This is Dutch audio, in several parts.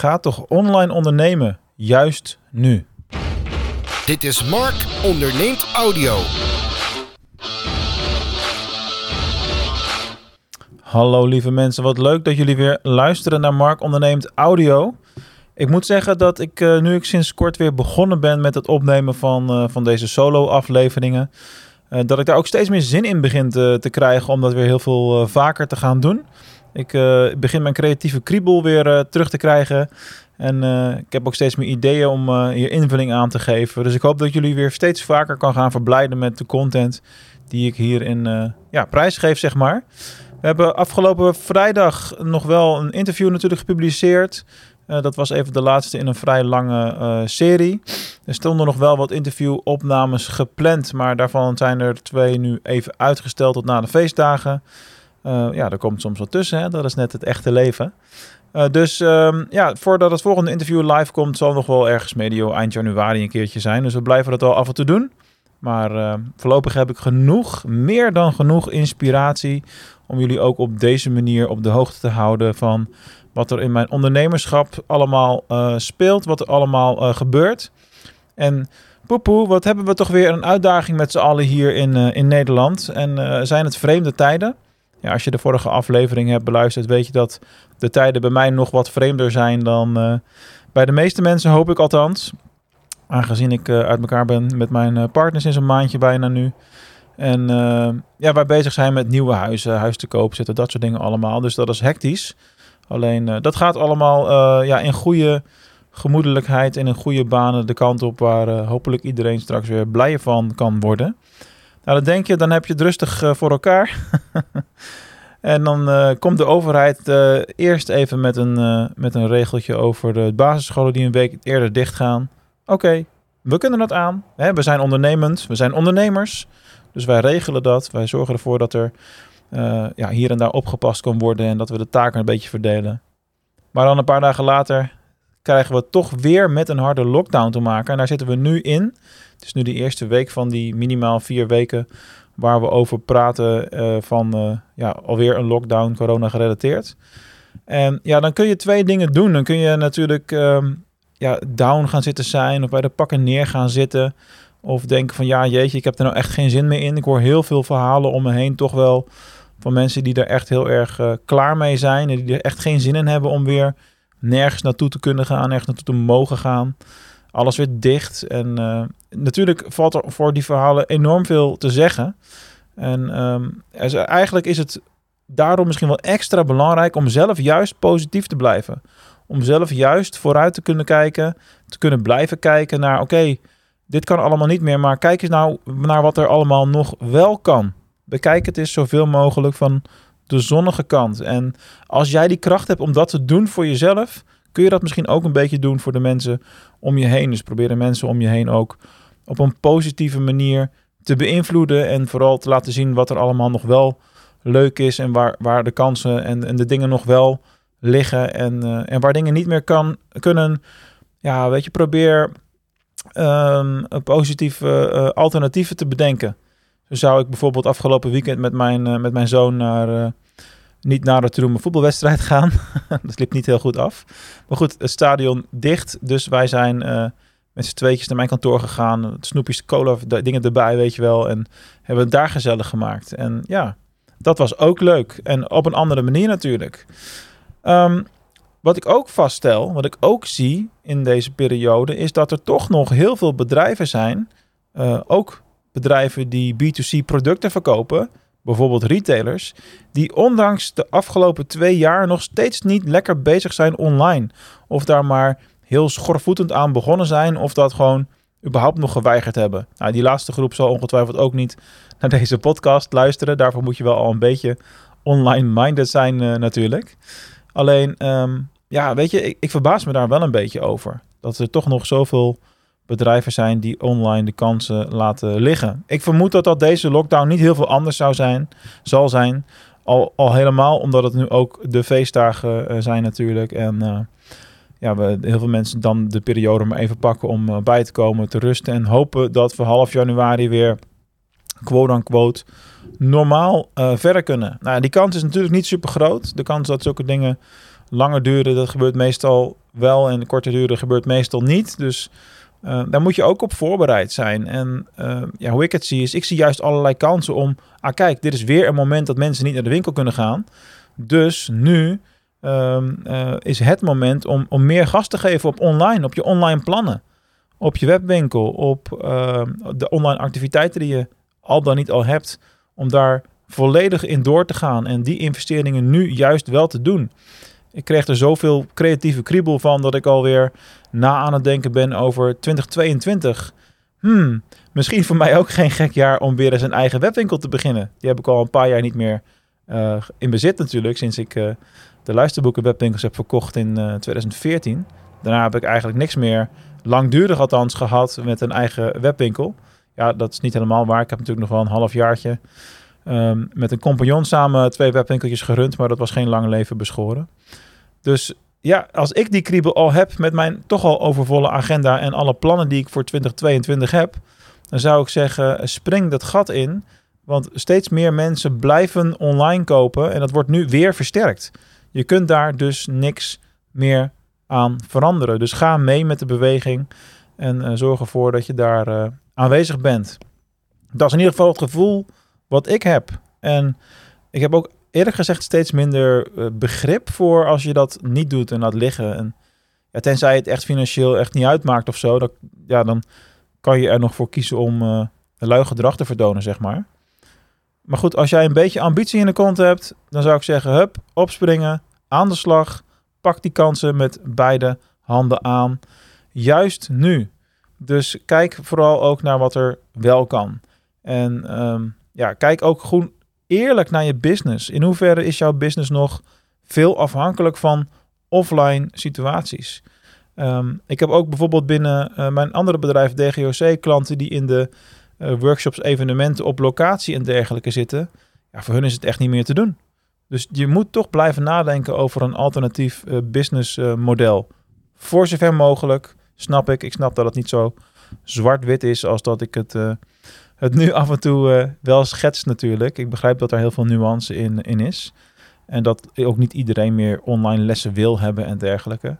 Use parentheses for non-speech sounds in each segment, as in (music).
Ga toch online ondernemen, juist nu. Dit is Mark onderneemt audio. Hallo lieve mensen, wat leuk dat jullie weer luisteren naar Mark onderneemt audio. Ik moet zeggen dat ik uh, nu ik sinds kort weer begonnen ben met het opnemen van, uh, van deze solo afleveringen, uh, dat ik daar ook steeds meer zin in begin te, te krijgen om dat weer heel veel vaker te gaan doen. Ik begin mijn creatieve kriebel weer terug te krijgen. En ik heb ook steeds meer ideeën om hier invulling aan te geven. Dus ik hoop dat jullie weer steeds vaker kan gaan verblijden met de content die ik hierin ja, prijsgeef, zeg maar. We hebben afgelopen vrijdag nog wel een interview natuurlijk gepubliceerd. Dat was even de laatste in een vrij lange serie. Er stonden nog wel wat interviewopnames gepland, maar daarvan zijn er twee nu even uitgesteld tot na de feestdagen. Uh, ja, er komt soms wat tussen, hè? dat is net het echte leven. dus um, ja, voordat het volgende interview live komt, zal nog wel ergens medio eind januari een keertje zijn. Dus we blijven dat wel af en toe doen. Maar voorlopig heb ik genoeg, meer dan genoeg inspiratie om jullie ook op deze manier op de hoogte te houden van wat er in mijn ondernemerschap allemaal speelt, wat er allemaal gebeurt. En poepoe, wat hebben we toch weer een uitdaging met z'n allen hier in, in Nederland. En zijn het vreemde tijden? Ja, als je de vorige aflevering hebt beluisterd, weet je dat de tijden bij mij nog wat vreemder zijn dan bij de meeste mensen, hoop ik althans. Aangezien ik uit elkaar ben met mijn partner sinds een maandje bijna nu. En ja, wij bezig zijn met nieuwe huizen, huis te koop zetten, dat soort dingen allemaal. Dus dat is hectisch. Alleen dat gaat allemaal ja, in goede gemoedelijkheid en in goede banen de kant op waar hopelijk iedereen straks weer blij van kan worden. Nou, dan denk je, dan heb je het rustig voor elkaar. (laughs) en dan komt de overheid eerst even met een, met een regeltje over de basisscholen die een week eerder dicht gaan. Oké, we kunnen dat aan. Hè? We zijn ondernemend, we zijn ondernemers. Dus wij regelen dat. Wij zorgen ervoor dat er ja, hier en daar opgepast kan worden en dat we de taken een beetje verdelen. Maar dan een paar dagen later krijgen we toch weer met een harde lockdown te maken. En daar zitten we nu in. Het is nu de eerste week van die minimaal vier weken waar we over praten uh, van uh, ja, alweer een lockdown, corona gerelateerd. En ja, dan kun je twee dingen doen. Dan kun je natuurlijk um, ja, down gaan zitten zijn of bij de pakken neer gaan zitten. Of denken van ja, jeetje, ik heb er nou echt geen zin meer in. Ik hoor heel veel verhalen om me heen toch wel van mensen die er echt heel erg uh, klaar mee zijn. En die er echt geen zin in hebben om weer nergens naartoe te kunnen gaan, nergens naartoe te mogen gaan. Alles weer dicht. En uh, natuurlijk valt er voor die verhalen enorm veel te zeggen. En um, eigenlijk is het daarom misschien wel extra belangrijk om zelf juist positief te blijven. Om zelf juist vooruit te kunnen kijken, te kunnen blijven kijken naar: oké, dit kan allemaal niet meer, maar kijk eens nou naar wat er allemaal nog wel kan. Bekijk het eens zoveel mogelijk van de zonnige kant. En als jij die kracht hebt om dat te doen voor jezelf, kun je dat misschien ook een beetje doen voor de mensen om je heen. Dus probeer de mensen om je heen ook op een positieve manier te beïnvloeden en vooral te laten zien wat er allemaal nog wel leuk is en waar, waar de kansen en, en de dingen nog wel liggen en, uh, en waar dingen niet meer kan, kunnen. Ja, weet je, probeer um, positieve uh, alternatieven te bedenken. Zo zou ik bijvoorbeeld afgelopen weekend met mijn, uh, met mijn zoon naar, uh, niet naar de Troemen voetbalwedstrijd gaan. (laughs) dat liep niet heel goed af. Maar goed, het stadion dicht. Dus wij zijn met z'n tweetjes naar mijn kantoor gegaan. Snoepjes, cola, dingen erbij, weet je wel. En hebben het daar gezellig gemaakt. En ja, dat was ook leuk. En op een andere manier natuurlijk. Um, wat ik ook vaststel, wat ik ook zie in deze periode, is dat er toch nog heel veel bedrijven zijn, uh, ook bedrijven die B2C producten verkopen, bijvoorbeeld retailers, die ondanks de afgelopen twee jaar nog steeds niet lekker bezig zijn online. Of daar maar heel schorvoetend aan begonnen zijn, of dat gewoon überhaupt nog geweigerd hebben. Nou, die laatste groep zal ongetwijfeld ook niet naar deze podcast luisteren. Daarvoor moet je wel al een beetje online-minded zijn uh, natuurlijk. Alleen, um, ja, weet je, ik, ik, verbaas me daar wel een beetje over. Dat er toch nog zoveel bedrijven zijn die online de kansen laten liggen. Ik vermoed dat dat deze lockdown niet heel veel anders zou zijn, zal zijn. Al, al helemaal omdat het nu ook de feestdagen uh, zijn natuurlijk. En uh, ja, we heel veel mensen dan de periode maar even pakken om uh, bij te komen, te rusten. En hopen dat we half januari weer quote-unquote normaal verder kunnen. Nou, die kans is natuurlijk niet super groot. De kans dat zulke dingen langer duren, dat gebeurt meestal wel en korte duren gebeurt meestal niet. Dus uh, daar moet je ook op voorbereid zijn. En uh, ja, hoe ik het zie is, ik zie juist allerlei kansen om... Ah kijk, dit is weer een moment dat mensen niet naar de winkel kunnen gaan. Dus nu um, uh, is het moment om, om meer gas te geven op online, op je online plannen. Op je webwinkel, op de online activiteiten die je al dan niet al hebt. Om daar volledig in door te gaan en die investeringen nu juist wel te doen. Ik kreeg er zoveel creatieve kriebel van dat ik alweer na aan het denken ben over 2022. Hmm, misschien voor mij ook geen gek jaar om weer eens een eigen webwinkel te beginnen. Die heb ik al een paar jaar niet meer uh, in bezit natuurlijk, sinds ik uh, de luisterboeken webwinkels heb verkocht in uh, 2014. Daarna heb ik eigenlijk niks meer, langdurig althans, gehad met een eigen webwinkel. Ja, dat is niet helemaal waar. Ik heb natuurlijk nog wel een half jaartje um, met een compagnon samen twee webwinkeltjes gerund, maar dat was geen lang leven beschoren. Dus ja, als ik die kriebel al heb met mijn toch al overvolle agenda en alle plannen die ik voor 2022 heb, dan zou ik zeggen, spring dat gat in. Want steeds meer mensen blijven online kopen en dat wordt nu weer versterkt. Je kunt daar dus niks meer aan veranderen. Dus ga mee met de beweging en uh, zorg ervoor dat je daar uh, aanwezig bent. Dat is in ieder geval het gevoel wat ik heb. En ik heb ook eerlijk gezegd steeds minder uh, begrip voor als je dat niet doet en laat liggen. En ja, tenzij het echt financieel echt niet uitmaakt of zo, dat, ja, dan kan je er nog voor kiezen om uh, lui gedrag te vertonen, zeg maar. Maar goed, als jij een beetje ambitie in de kont hebt, dan zou ik zeggen, hup, opspringen, aan de slag, pak die kansen met beide handen aan. Juist nu. Dus kijk vooral ook naar wat er wel kan. En um, ja, kijk ook gewoon eerlijk naar je business. In hoeverre is jouw business nog veel afhankelijk van offline situaties? Um, ik heb ook bijvoorbeeld binnen uh, mijn andere bedrijf DGOC klanten die in de uh, workshops, evenementen op locatie en dergelijke zitten. Ja, voor hun is het echt niet meer te doen. Dus je moet toch blijven nadenken over een alternatief uh, business model. Voor zover mogelijk, snap ik. Ik snap dat het niet zo zwart-wit is als dat ik het het nu af en toe uh, wel schetst natuurlijk. Ik begrijp dat er heel veel nuance in, in is. En dat ook niet iedereen meer online lessen wil hebben en dergelijke.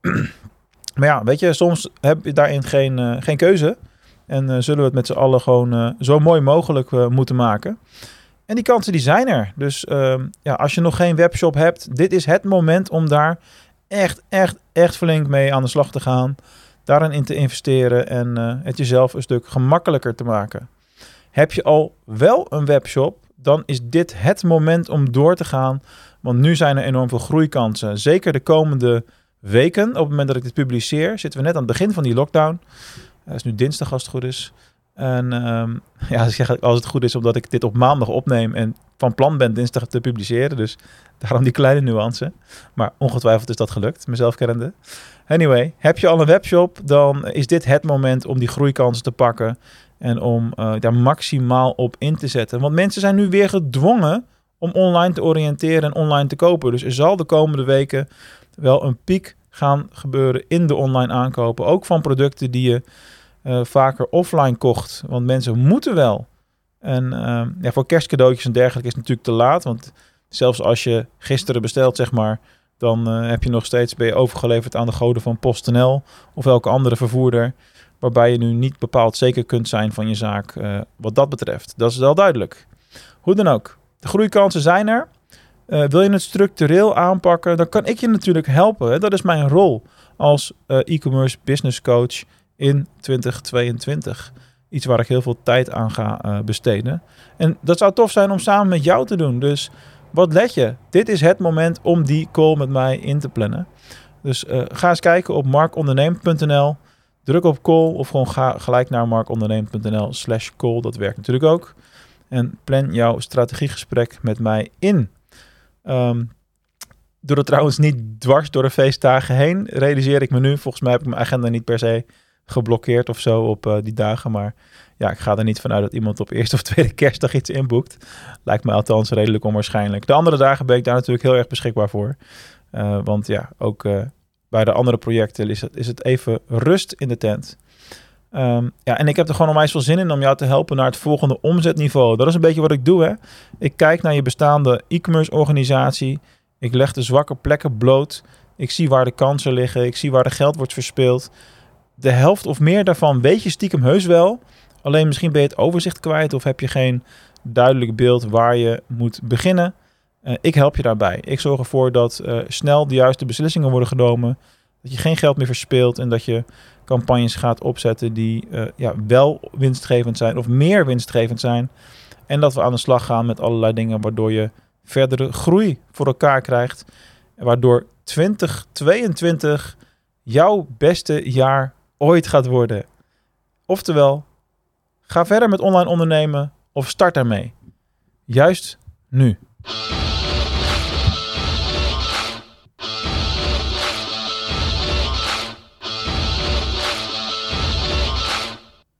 (clears throat) maar ja, weet je, soms heb je daarin geen, uh, geen keuze. En uh, zullen we het met z'n allen gewoon zo mooi mogelijk moeten maken. En die kansen die zijn er. Dus ehm, ja, als je nog geen webshop hebt, dit is het moment om daar echt, echt, echt flink mee aan de slag te gaan. Daarin in te investeren en het jezelf een stuk gemakkelijker te maken. Heb je al wel een webshop, dan is dit het moment om door te gaan. Want nu zijn er enorm veel groeikansen. Zeker de komende weken, op het moment dat ik dit publiceer, zitten we net aan het begin van die lockdown. Het is nu dinsdag als het goed is. En um, (laughs) ja, zeg als het goed is, omdat ik dit op maandag opneem en van plan ben dinsdag te publiceren. Dus (laughs) daarom die kleine nuance. Maar ongetwijfeld is dat gelukt, mezelf kennende. Anyway, heb je al een webshop, dan is dit het moment om die groeikansen te pakken. En om uh, daar maximaal op in te zetten. Want mensen zijn nu weer gedwongen om online te oriënteren en online te kopen. Dus er zal de komende weken wel een piek gaan gebeuren in de online aankopen. Ook van producten die je uh, vaker offline kocht. Want mensen moeten wel. En uh, ja, voor kerstcadeautjes en dergelijke is het natuurlijk te laat. Want zelfs als je gisteren bestelt, zeg maar, dan uh, heb je nog steeds ben overgeleverd aan de goden van PostNL of elke andere vervoerder waarbij je nu niet bepaald zeker kunt zijn van je zaak uh, wat dat betreft. Dat is wel duidelijk. Hoe dan ook, de groeikansen zijn er. Uh, wil je het structureel aanpakken, dan kan ik je natuurlijk helpen. Dat is mijn rol als uh, e-commerce business coach in 2022. Iets waar ik heel veel tijd aan ga besteden. En dat zou tof zijn om samen met jou te doen. Dus wat let je? Dit is het moment om die call met mij in te plannen. Dus ga eens kijken op markonderneem.nl. Druk op call of gewoon ga gelijk naar markonderneem.nl slash call. Dat werkt natuurlijk ook. En plan jouw strategiegesprek met mij in. Um, doe het trouwens niet dwars door de feestdagen heen. Realiseer ik me nu. Volgens mij heb ik mijn agenda niet per se geblokkeerd of zo op uh, die dagen. Maar ja, ik ga er niet vanuit dat iemand op eerste of tweede kerstdag iets inboekt. Lijkt me althans redelijk onwaarschijnlijk. De andere dagen ben ik daar natuurlijk heel erg beschikbaar voor. Uh, want ja, ook uh, bij de andere projecten is het, is het even rust in de tent. Um, ja, en ik heb er gewoon onwijs veel zin in om jou te helpen naar het volgende omzetniveau. Dat is een beetje wat ik doe. Hè? Ik kijk naar je bestaande e-commerce organisatie. Ik leg de zwakke plekken bloot. Ik zie waar de kansen liggen. Ik zie waar de geld wordt verspeeld. De helft of meer daarvan weet je stiekem heus wel. Alleen misschien ben je het overzicht kwijt of heb je geen duidelijk beeld waar je moet beginnen. Uh, ik help je daarbij. Ik zorg ervoor dat uh, snel de juiste beslissingen worden genomen. Dat je geen geld meer verspeelt en dat je campagnes gaat opzetten die uh, ja, wel winstgevend zijn of meer winstgevend zijn. En dat we aan de slag gaan met allerlei dingen waardoor je verdere groei voor elkaar krijgt. Waardoor 2022 jouw beste jaar ooit gaat worden. Oftewel, ga verder met online ondernemen of start daarmee. Juist nu.